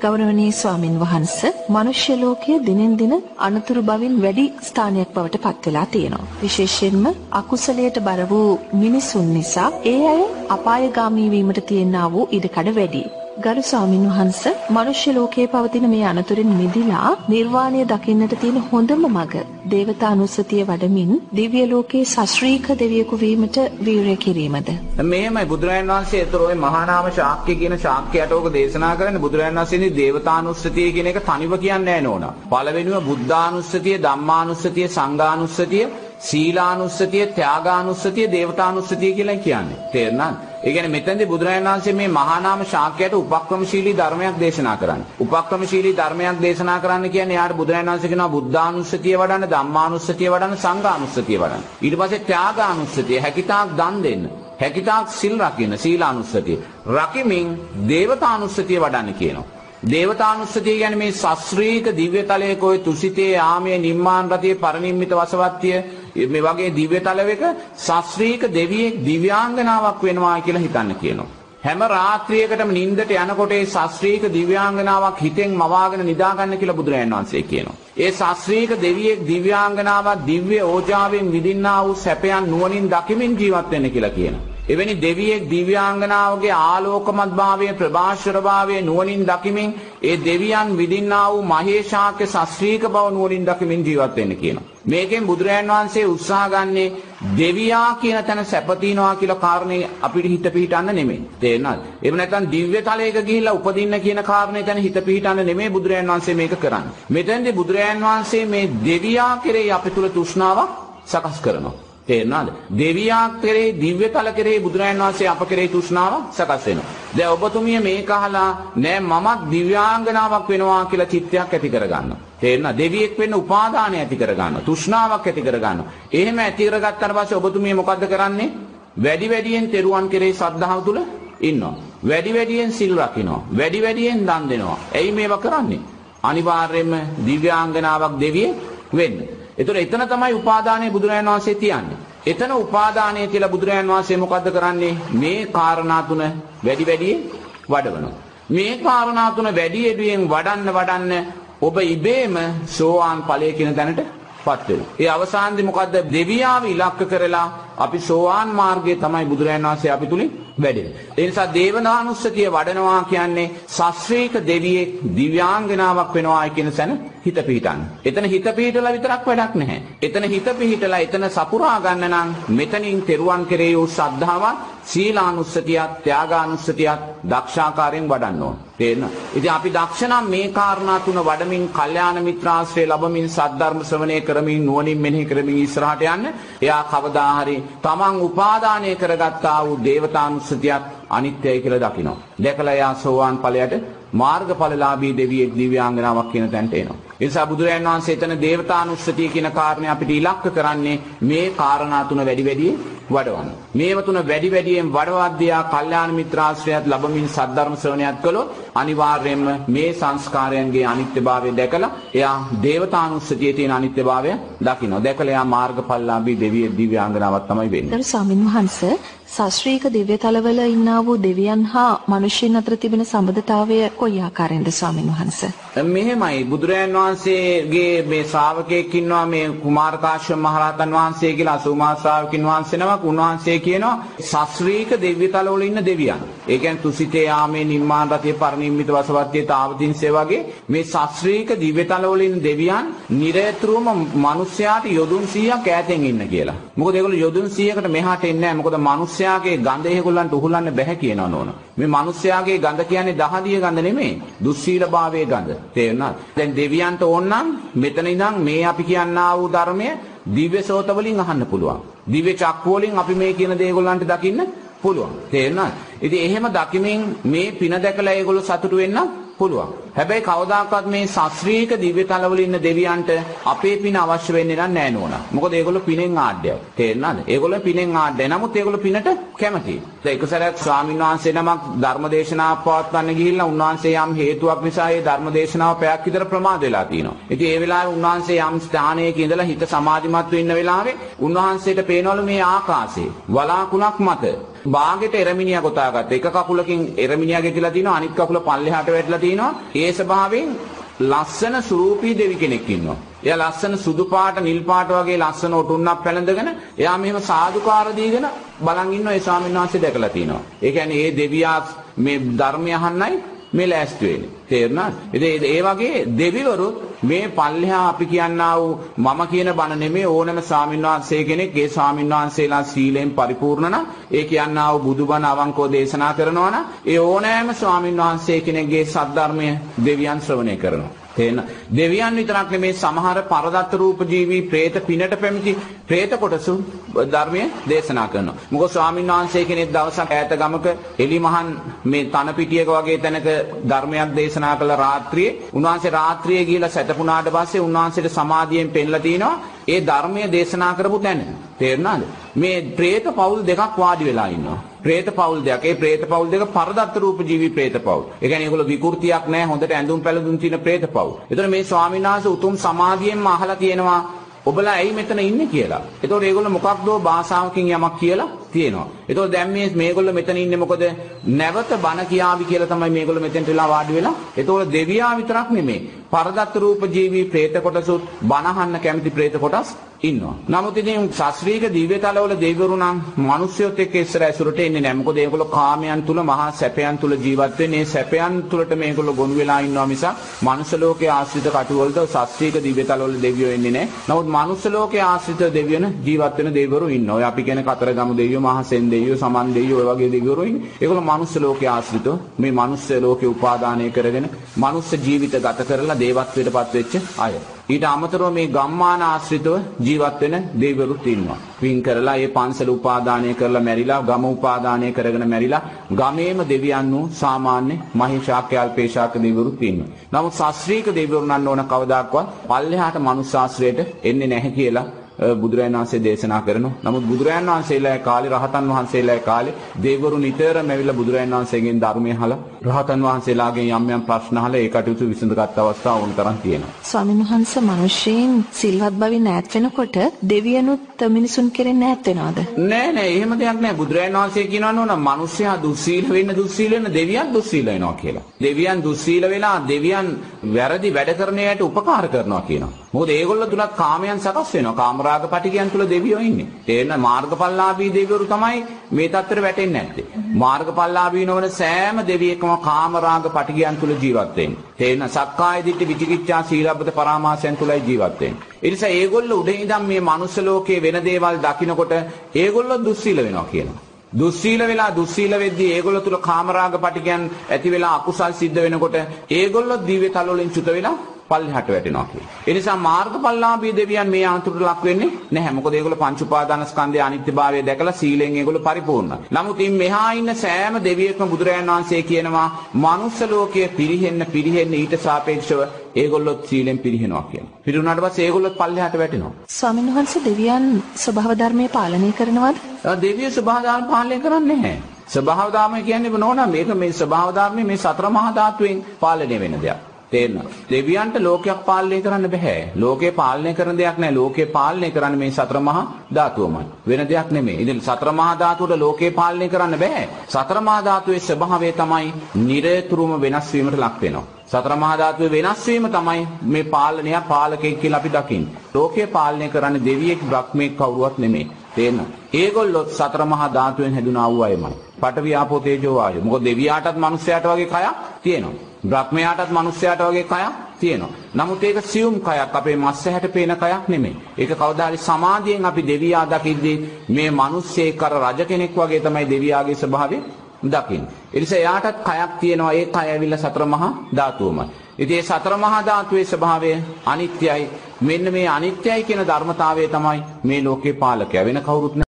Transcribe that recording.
ගෞරවනීය ස්වාමින් වහන්ස මනුෂ්‍ය ලෝකයේ දිනෙන් දින අනතුරු බවින් වැඩි ස්ථානයක් බවට පත් වෙලා තියෙනවා. විශේෂයෙන්ම අකුසලයට බර වූ මිනිසුන් නිසා ඒ අය අපායගාමී වීමට තියෙනා වූ ඉඩකඩ වැඩි. ගරු ස්වාමින් වහන්ස මනුෂ්‍ය ලෝකයේ පවතින මේ අනතුරින් මිදිලා නිර්වාණය දකින්නට තියෙන හොඳම මඟ දේවතානුස්සතිය වඩමින් දිව්‍ය ලෝකයේ සශ්‍රීක දෙවියෙකු වීමට වීරය කිරීමද මෙහෙමයි බුදුරජාණන් වහන්සේ ඒතර ওই මහා නාම ශාක්‍ය කියන ශාක්‍යයට ඕක දේශනා කරන්නේ බුදුරජාණන් වහන්සේනේ දේවතානුස්සතිය කියන එක තනිව කියන්නේ නැහැ නෝනා. පළවෙනිව බුද්ධානුස්සතිය, ධම්මානුස්සතිය, සංඝානුස්සතිය, සීලානුස්සතිය, ත්‍යාගානුස්සතිය, දේවතානුස්සතිය කියලා කියන්නේ. තේරුණාද? ඒ කියන්නේ මෙතෙන්දී බුදුරජාණන් වහන්සේ මේ මහා නාම ශාක්‍යයට උපක්‍රමශීලී ධර්මයක් දේශනා කරන්නේ. උපක්‍රමශීලී ධර්මයක් දේශනා කරන්න කියන්නේ යාට බුදුරජාණන් වහන්සේ කියනවා බුද්ධානුස්සතිය වඩන්න, ධම්මානුස්සතිය වඩන්න, සංඝානුස්සතිය වඩන්න. ඊට පස්සේ ත්‍යාගානුස්සතිය හැකිතාක් දන් දෙන්න. හැකිතාක් සිල් රකින්න සීලානුස්සතිය. රකිමින් දේවතානුස්සතිය වඩන්න කියනවා. දේවතානුස්සතිය කියන්නේ මේ ශාස්ත්‍රීය දිව්‍ය තලයක ඔය තුසිතේ ආමයේ නිම්මාන රතියේ පරිනිම්මිත වසවත්තිය මේ වගේ දිව්‍ය තලයක ශාස්ත්‍රීය දෙවියෙක් දිව්‍යාංගනාවක් වෙනවා කියලා හිතන්න කියනවා. හැම රාත්‍රියකටම නිින්දට යනකොට ඒ ශාස්ත්‍රීය දිව්‍යාංගනාවක් හිතෙන් මවාගෙන නිදා ගන්න කියලා බුදුරජාණන් වහන්සේ කියනවා. ඒ ශාස්ත්‍රීය දෙවියෙක් දිව්‍යාංගනාවක් දිව්‍ය ඕජාවෙන් විඳින්නා වූ සැපයන් නුවණින් දකිමින් ජීවත් වෙන්න කියලා කියනවා. එවැනි දෙවියෙක් දිව්‍යාංගනාවගේ ආලෝකමත් භාවය ප්‍රභාෂර භාවය නුවණින් දකිමින් ඒ දෙවියන් විඳින්නා වූ මහේශාක්‍ය ශාස්ත්‍රීය බව නුවණින් දකිමින් ජීවත් වෙන්න කියනවා. මේකෙන් බුදුරජාන් වහන්සේ උත්සාහ ගන්නේ දෙවියා කියන තැන සැපතිනවා කියලා කාරණේ අපිට හිත පිහිටන්න නෙමෙයි. තේරෙනවද? එහෙම නැත්නම් දිව්‍ය තලයක ගිහිල්ලා උපදින්න කියන කාරණේ තැන හිත පිහිටන්න නෙමෙයි බුදුරජාන් වහන්සේ මේක කරන්නේ. මෙතෙන්දී බුදුරජාන් වහන්සේ මේ දෙවියා කෙරෙහි අපේ තුල තෘෂ්ණාවක් සකස් කරනවා. තේරෙනවද? දෙවියා කෙරෙහි දිව්‍ය තල කෙරෙහි බුදුරජාණන් වහන්සේ අප කෙරෙහි තෘෂ්ණාව සකස් වෙනවා. දැන් ඔබතුමිය මේක අහලා නෑ මමත් දිව්‍යාංගනාවක් වෙනවා කියලා චිත්තයක් ඇති කරගන්නවා. තේරෙනවද? දෙවියෙක් වෙන්න උපාදානය ඇති කරගන්නවා. තෘෂ්ණාවක් ඇති කරගන්නවා. එහෙම ඇති කරගත්තාට පස්සේ ඔබතුමිය මොකද්ද කරන්නේ? වැඩි වැඩියෙන් තෙරුවන් කෙරෙහි ශ්‍රද්ධාව තුල ඉන්නවා. වැඩි වැඩියෙන් සිල් රකින්නවා. වැඩි වැඩියෙන් දන් දෙනවා. ඇයි මේවා කරන්නේ? අනිවාර්යයෙන්ම දිව්‍යාංගනාවක් දෙවියෙක් වෙන්න. ඒතර එතන තමයි උපාදානය බුදුරජාණන් වහන්සේ තියන්නේ. එතන උපාදානය කියලා බුදුරජාණන් වහන්සේ මොකද්ද කරන්නේ? මේ කාරණා තුන වැඩි වැඩියෙන් වඩවනවා. මේ කාරණා තුන වැඩි වැඩියෙන් වඩන්න වඩන්න ඔබ ඉබේම සෝවාන් ඵලයේ කියන තැනට පත් වෙනවා. ඒ අවසානයේ මොකද්ද? දෙවියාව ඉලක්ක කරලා අපි සෝවාන් මාර්ගයේ තමයි බුදුරජාණන් වහන්සේ අපි තුලින් වැඩෙන්නේ. ඒ නිසා දේවනානුස්සතිය වඩනවා කියන්නේ ශාස්ත්‍රීක දෙවියෙක් දිව්‍යාංගනාවක් වෙනවායි කියන සැන හිත පිහිටන්න. එතන හිත පිහිටලා විතරක් වැඩක් නැහැ. එතන හිත පිහිටලා එතන සපුරා ගන්න නම් මෙතනින් තෙරුවන් කෙරෙහි වූ ශ්‍රද්ධාවත් සීලානුස්සතියත් ත්‍යාගානුස්සතියත් දක්ෂාකාරයෙන් වඩන්න ඕන. තේරෙනවද? ඉතින් අපි දක්ෂ නම් මේ කාරණා තුන වඩමින් කල්යාණ මිත්‍රාශ්‍රය ලැබමින් සද්ධර්ම ශ්‍රවණය කරමින් නුවණින් මෙනෙහි කරමින් ඉස්සරහට යන්න එයා කවදා හරි තමන් උපාදානය කරගත්තා වූ දේවතානුස්සතියත් අනිත්‍යයි කියලා දකිනවා. දැකලා එයා සෝවාන් ඵලයට මාර්ගඵලලාභී දෙවියෙක් දිව්‍යාංගනාවක් කියන තැනට එනවා. ඒ නිසා බුදුරජාණන් වහන්සේ එතන දේවතානුස්සතිය කියන කාරණේ අපිට ඉලක්ක කරන්නේ මේ කාරණා තුන වැඩි වැඩියෙන් වඩවන්න. මේව තුන වැඩි වැඩියෙන් වඩවද්දියා කල්යාණ මිත්‍රාශ්‍රයත් ලැබමින් සද්ධර්ම ශ්‍රවණයත් කළොත් අනිවාර්යයෙන්ම මේ සංස්කාරයන්ගේ අනිත්‍යභාවය දැකලා එයා දේවතානුස්සතියේ තියෙන අනිත්‍යභාවය දකිනවා. දැකලා එයා මාර්ගඵලලාභී දෙවිය දිව්‍යාංගනාවක් තමයි වෙන්නේ. ගරු ස්වාමින් වහන්සේ ශාස්ත්‍රීය දිව්‍ය තලවල ඉන්නා වූ දෙවියන් හා මිනිසුන් අතර තිබෙන සම්බන්ධතාවය කොයි ආකාරයෙන්ද ස්වාමින් වහන්සේ? මෙහෙමයි බුදුරජාන් වහන්සේගේ මේ ශ්‍රාවකයෙක් ඉන්නවා මේ කුමාර කාශ්‍යප මහරහතන් වහන්සේ කියලා අසූමා ශ්‍රාවකින් වහන්සේ නමක් උන්වහන්සේ කියනවා ශාස්ත්‍රීය දිව්‍ය තලවල ඉන්න දෙවියන්. ඒ කියන්නේ තුසිතේ ආමේ නිම්මාන රතිය පරිනිම්මිත වසවත්තිය තාවතින්සේ වගේ මේ ශාස්ත්‍රීය දිව්‍ය තලවල ඉන්න දෙවියන් නිරතුරුවම මිනිස්යාට යොදුන් 100ක් ඈතෙන් ඉන්න කියලා. මොකද ඒගොල්ලෝ යොදුන් 100කට මෙහාට එන්නේ නැහැ. මොකද මිනිස්යාගේ ගඳ ඒගොල්ලන්ට උහුලන්න බැහැ කියනවා නෝන. මේ මිනිස්යාගේ ගඳ කියන්නේ දහදිය ගඳ නෙමෙයි. දුස්සීලභාවයේ ගඳ. තේරුණාද? දැන් දෙවියන්ට ඕනනම් මෙතන ඉඳන් මේ අපි කියන්නා වූ ධර්මය දිව්‍ය සෝත වලින් අහන්න පුළුවන්. දිව්‍ය චක්කු වලින් අපි මේ කියන දේ ඒගොල්ලන්ට දකින්න පුළුවන්. තේරුණාද? ඉතින් එහෙම දකිමින් මේ පින දැකලා ඒගොල්ලෝ සතුටු වෙන්න පුළුවන්. හැබැයි කවදාකවත් මේ ශාස්ත්‍රීය දිව්‍ය තලවල ඉන්න දෙවියන්ට අපේ පින අවශ්‍ය වෙන්නේ නැහැ නෝනා. මොකද ඒගොල්ලෝ පිනෙන් ආඩ්‍යය. තේරෙනවද? ඒගොල්ලෝ පිනෙන් ආඩ්‍යය. නමුත් ඒගොල්ලෝ පිනට කැමතියි. දැන් එක සැරයක් ස්වාමීන් වහන්සේ නමක් ධර්මදේශනාවක් පවත්වන්න ගිහිල්ලා උන්වහන්සේ යම් හේතුවක් නිසා ඒ ධර්මදේශනාව පැයක් විතර ප්‍රමාද වෙලා තියෙනවා. ඉතින් ඒ වෙලාවේ උන්වහන්සේ යම් ස්ථානයක ඉඳලා හිත සමාධිමත් වෙන්න වෙලාවේ උන්වහන්සේට පේනවලු මේ ආකාශේ වලාකුණක් මත බාගෙට එරමිනියා ගොතාගත්ත. එක කකුලකින් එරමිනියා ගෙතිලා තිනවා අනිත් කකුල පල්ලෙහාට වැටලා තිනවා. ඒ ස්වභාවයෙන් ලස්සන සුරූපී දෙවි කෙනෙක් ඉන්නවා. එයා ලස්සන සුදු පාට නිල් පාට වගේ ලස්සන ඔටුන්නක් පැලඳගෙන එයා මෙහෙම සාදුකාර දීගෙන බලන් ඉන්නවා ඒ ස්වාමීන් වහන්සේ දැකලා තිනවා. ඒ කියන්නේ ඒ දෙවියා මේ ධර්මය අහන්නයි මේ ලෑස්ති වෙන්නේ. තේරුණාද? ඉතින් ඒ වගේ දෙවිවරුත් මේ පල්ලෙහා අපි කියන්නා වූ මම කියන බණ නෙමෙයි ඕනම ස්වාමින්වහන්සේ කෙනෙක් ඒ ස්වාමින්වහන්සේලා සීලයෙන් පරිපූර්ණ නම් ඒ කියන්නා වූ බුදුබණ අවංකව දේශනා කරනවා නම් ඒ ඕනෑම ස්වාමින්වහන්සේ කෙනෙක්ගේ සද්ධර්මය දෙවියන් ශ්‍රවණය කරනවා. පේන. දෙවියන් විතරක් නෙමේ සමහර පරදත්ත රූප ජීවි പ്രേත පිනට පැමිති പ്രേත කොටසු ධර්මයේ දේශනා කරනවා. මොකද ස්වාමීන් වහන්සේ කෙනෙක් දවසක් ඈත ගමක එලිමහන් මේ තන පිටියක වගේ තැනක ධර්මයක් දේශනා කළ රාත්‍රියේ උන්වහන්සේ රාත්‍රියේ ගිහිලා සැතපුණාට පස්සේ උන්වහන්සේට සමාධියෙන් පෙන්ලා තිනවා ඒ ධර්මයේ දේශනා කරපු තැන. තේරුණාද? මේ പ്രേත පවුල් දෙකක් වාඩි වෙලා ඉන්නවා. പ്രേත පවුල් දෙයක්. ඒ ප්‍රේත පවුල් දෙක පරදත්ත රූප ජීවි ප්‍රේත පවුල්. ඒ කියන්නේ ඒගොල්ලෝ විකෘතියක් නැහැ. හොඳට ඇඳුම් පැළඳුම් තියෙන ප්‍රේත පවුල්. ඒතර මේ ස්වාමීන් වහන්සේ උතුම් සමාධියෙන්ම අහලා තියෙනවා ඔබලා ඇයි මෙතන ඉන්නේ කියලා. ඒතකොට ඒගොල්ලෝ මොකක්දෝ භාෂාවකින් යමක් කියලා තියෙනවා. ඒතකොට දැන් මේ මේගොල්ලෝ මෙතන ඉන්නේ මොකද? නැවත බණ කියාවි කියලා තමයි මේගොල්ලෝ මෙතෙන්ට වෙලා වාඩි වෙලා. ඒතකොට දෙවියා විතරක් නෙමෙයි. පරදත් රූප ජීවි പ്രേත කොටසුත් බණහන්න කැමති പ്രേත කොටස් ඉන්නවා. නමුත් ඉතින් ශාස්ත්‍රීය දිව්‍යතලවල දෙවිවරු නම් මිනිස්සුත් එක්ක ඉස්සර ඇසුරට එන්නේ නැහැ. මොකද ඒගොල්ලෝ කාමයන් තුල මහා සැපයන් තුල ජීවත් වෙන්නේ. සැපයන් තුලට මේගොල්ලෝ ගොනු වෙලා ඉන්නවා මිසක් මනුෂ්‍ය ලෝකයේ ආශ්‍රිත කටුවලද ශාස්ත්‍රීය දිව්‍යතලවල දෙවියෝ එන්නේ නැහැ. නමුත් මනුෂ්‍ය ලෝකයේ ආශ්‍රිත දෙවියන ජීවත් වෙන දෙවිවරු ඉන්නවා. ඔය අපි කියන කතරගම දෙවියෝ මහසෙන් දෙවියෝ, සමන් දෙවියෝ ඔය වගේ දෙවිවරු ඉන්නේ. ඒගොල්ලෝ මනුෂ්‍ය ලෝකයේ ආශ්‍රිතව මේ මනුෂ්‍ය ලෝකේ උපාදානය කරගෙන මනුෂ්‍ය ජීවිත ගත කරලා දේවත්වයටපත් වෙච්ච අය. ඊට අමතරව මේ ගම්මාන ආශ්‍රිතව ජීවත් වෙන දෙවිවරුත් ඉන්නවා. පින් කරලා ඒ පන්සල උපාදානය කරලා මැරිලා ගම උපාදානය කරගෙන මැරිලා ගමේම දෙවියන් වූ සාමාන්‍ය මහේශාක්‍ය අල්පේශාක්‍ය දෙවිවරුත් ඉන්නවා. නමුත් ශාස්ත්‍රීය දෙවිවරු නන්න ඕන කවදාක්වත් පල්ලෙහාට මනුස්ස ශාස්ත්‍රයට එන්නේ නැහැ කියලා බුදුරජාණන් වහන්සේ දේශනා කරනවා. නමුත් බුදුරජාණන් වහන්සේලා කාලේ රහතන් වහන්සේලා කාලේ දෙවිවරු නිතරම ඇවිල්ලා බුදුරජාණන් වහන්සේගෙන් ධර්මය අහලා රහතන් වහන්සේලාගෙන් යම් යම් ප්‍රශ්න අහලා ඒ කටයුතු විසඳගත් අවස්ථා වුණ තරම් තියෙනවා. ස්වාමීන් වහන්සේ මිනිසෙයින් සිල්වත් බවින් ඈත් වෙනකොට දෙවියනුත් මිනිසුන් කෙරෙන් ඈත් වෙනවද? නෑ නෑ එහෙම දෙයක් නෑ බුදුරජාණන් වහන්සේ කියනවා නෝන මිනිස්සයා දුස්සීල වෙන්න දුස්සීල වෙන්න දෙවියන් දුස්සීල වෙනවා කියලා. දෙවියන් දුස්සීල වෙලා දෙවියන් වැරදි වැඩ කරන අයට උපකාර කරනවා කියනවා. මොකද ඒගොල්ලෝ තුලත් කාමයන් සකස් වෙනවා. කාමරාග පටිගයන් තුල දෙවියෝ ඉන්නේ. තේරෙන මාර්ගඵලලාභී දෙවිවරු තමයි මේ தත්තර වැටෙන්නේ නැත්තේ. මාර්ගඵලලාභී නොවන සෑම දෙවියෙක්ම කාමරාග පටිගයන් තුල ජීවත් වෙන්නේ. තේරෙන සක්කාය දිට්ඨි විචිකිච්ඡා සීලබ්බත පරාමාසයන් තුලයි ජීවත් වෙන්නේ. ඒ නිසා ඒගොල්ලෝ උඩින් ඉඳන් මේ මනුස්ස ලෝකයේ වෙන දේවල් දකිනකොට ඒගොල්ලෝ දුස්සීල වෙනවා කියනවා. දුස්සීල වෙලා දුස්සීල වෙද්දී ඒගොල්ලෝ තුල කාමරාග පටිගයන් ඇති වෙලා අකුසල් සිද්ධ වෙනකොට ඒගොල්ලෝ දිව්‍ය තල වලින් චුත වෙලා පල්ලෙහාට වැටෙනවා කියන්නේ. ඒ නිසා මාර්ගඵලලාභී දෙවියන් මේ අන්තරට ලක් වෙන්නේ නැහැ. මොකද ඒගොල්ලෝ පංච උපාදානස්කන්ධයේ අනිත්‍යභාවය දැකලා සීලෙන් ඒගොල්ලෝ පරිපූර්ණයි. නමුත් ඉන් මෙහා ඉන්න සෑම දෙවියෙක්ම බුදුරජාණන් වහන්සේ කියනවා මනුස්ස ලෝකයේ පිරිහෙන්න පිරිහෙන්න ඊට සාපේක්ෂව ඒගොල්ලොත් සීලෙන් පිරිහෙනවා කියන්නේ. පිරුණාට පස්සේ ඒගොල්ලොත් පල්ලෙහාට වැටෙනවා. ස්වාමීන් වහන්සේ දෙවියන් ස්වභාව ධර්මයේ පාලනය කරනවද? දෙවියෝ ස්වභාව ධර්ම පාලනය කරන්නේ නැහැ. ස්වභාව ධර්ම කියන්නේ නෝනා මේක මේ ස්වභාව ධර්මයේ මේ සතර මහා ධාතුවෙන් පාලනය වෙන දෙයක්. තේරෙනවා. දෙවියන්ට ලෝකයක් පාලනය කරන්න බෑ. ලෝකේ පාලනය කරන දෙයක් නෑ. ලෝකේ පාලනය කරන්න මේ සතර මහා ධාතුවමයි. වෙන දෙයක් නෙමෙයි. ඉතින් සතර මහා ධාතුවට ලෝකේ පාලනය කරන්න බෑ. සතර මහා ධාතුවේ ස්වභාවය තමයි නිරතුරුවම වෙනස් වීමට ලක් වෙනවා. සතර මහා ධාතුවේ වෙනස් වීම තමයි මේ පාලනය පාලකයෙක් කියලා අපි දකින්නේ. ලෝකේ පාලනය කරන්නේ දෙවියෙක් බ්‍රහ්මෙක් කවුරුවත් නෙමෙයි. තේරෙනවද? ඒගොල්ලොත් සතර මහා ධාතුවෙන් හැදුනා වූ අයමයි. පඨවි ආපෝ තේජෝ වායෝ. මොකද දෙවියාටත් මිනිස්යාට වගේ කයක් තියෙනවා. බ්‍රහ්මයාටත් මිනිස්යාට වගේ කයක් තියෙනවා. නමුත් ඒක සියුම් කයක් අපේ මස් ඇහැට පේන කයක් නෙමෙයි. ඒක කවදා හරි සමාධියෙන් අපි දෙවියා දකිද්දී මේ මිනිස්සෙක් අර රජ කෙනෙක් වගේ තමයි දෙවියාගේ ස්වභාවය දකින්න. ඒ නිසා එයාටත් කයක් තියෙනවා. ඒ කය ඇවිල්ලා සතර මහා ධාතුවමයි. ඉතින් මේ සතර මහා ධාතුවේ ස්වභාවය අනිත්‍යයි. මෙන්න මේ අනිත්‍යයි කියන ධර්මතාවය තමයි මේ ලෝකේ පාලකයා වෙන කවුරුත්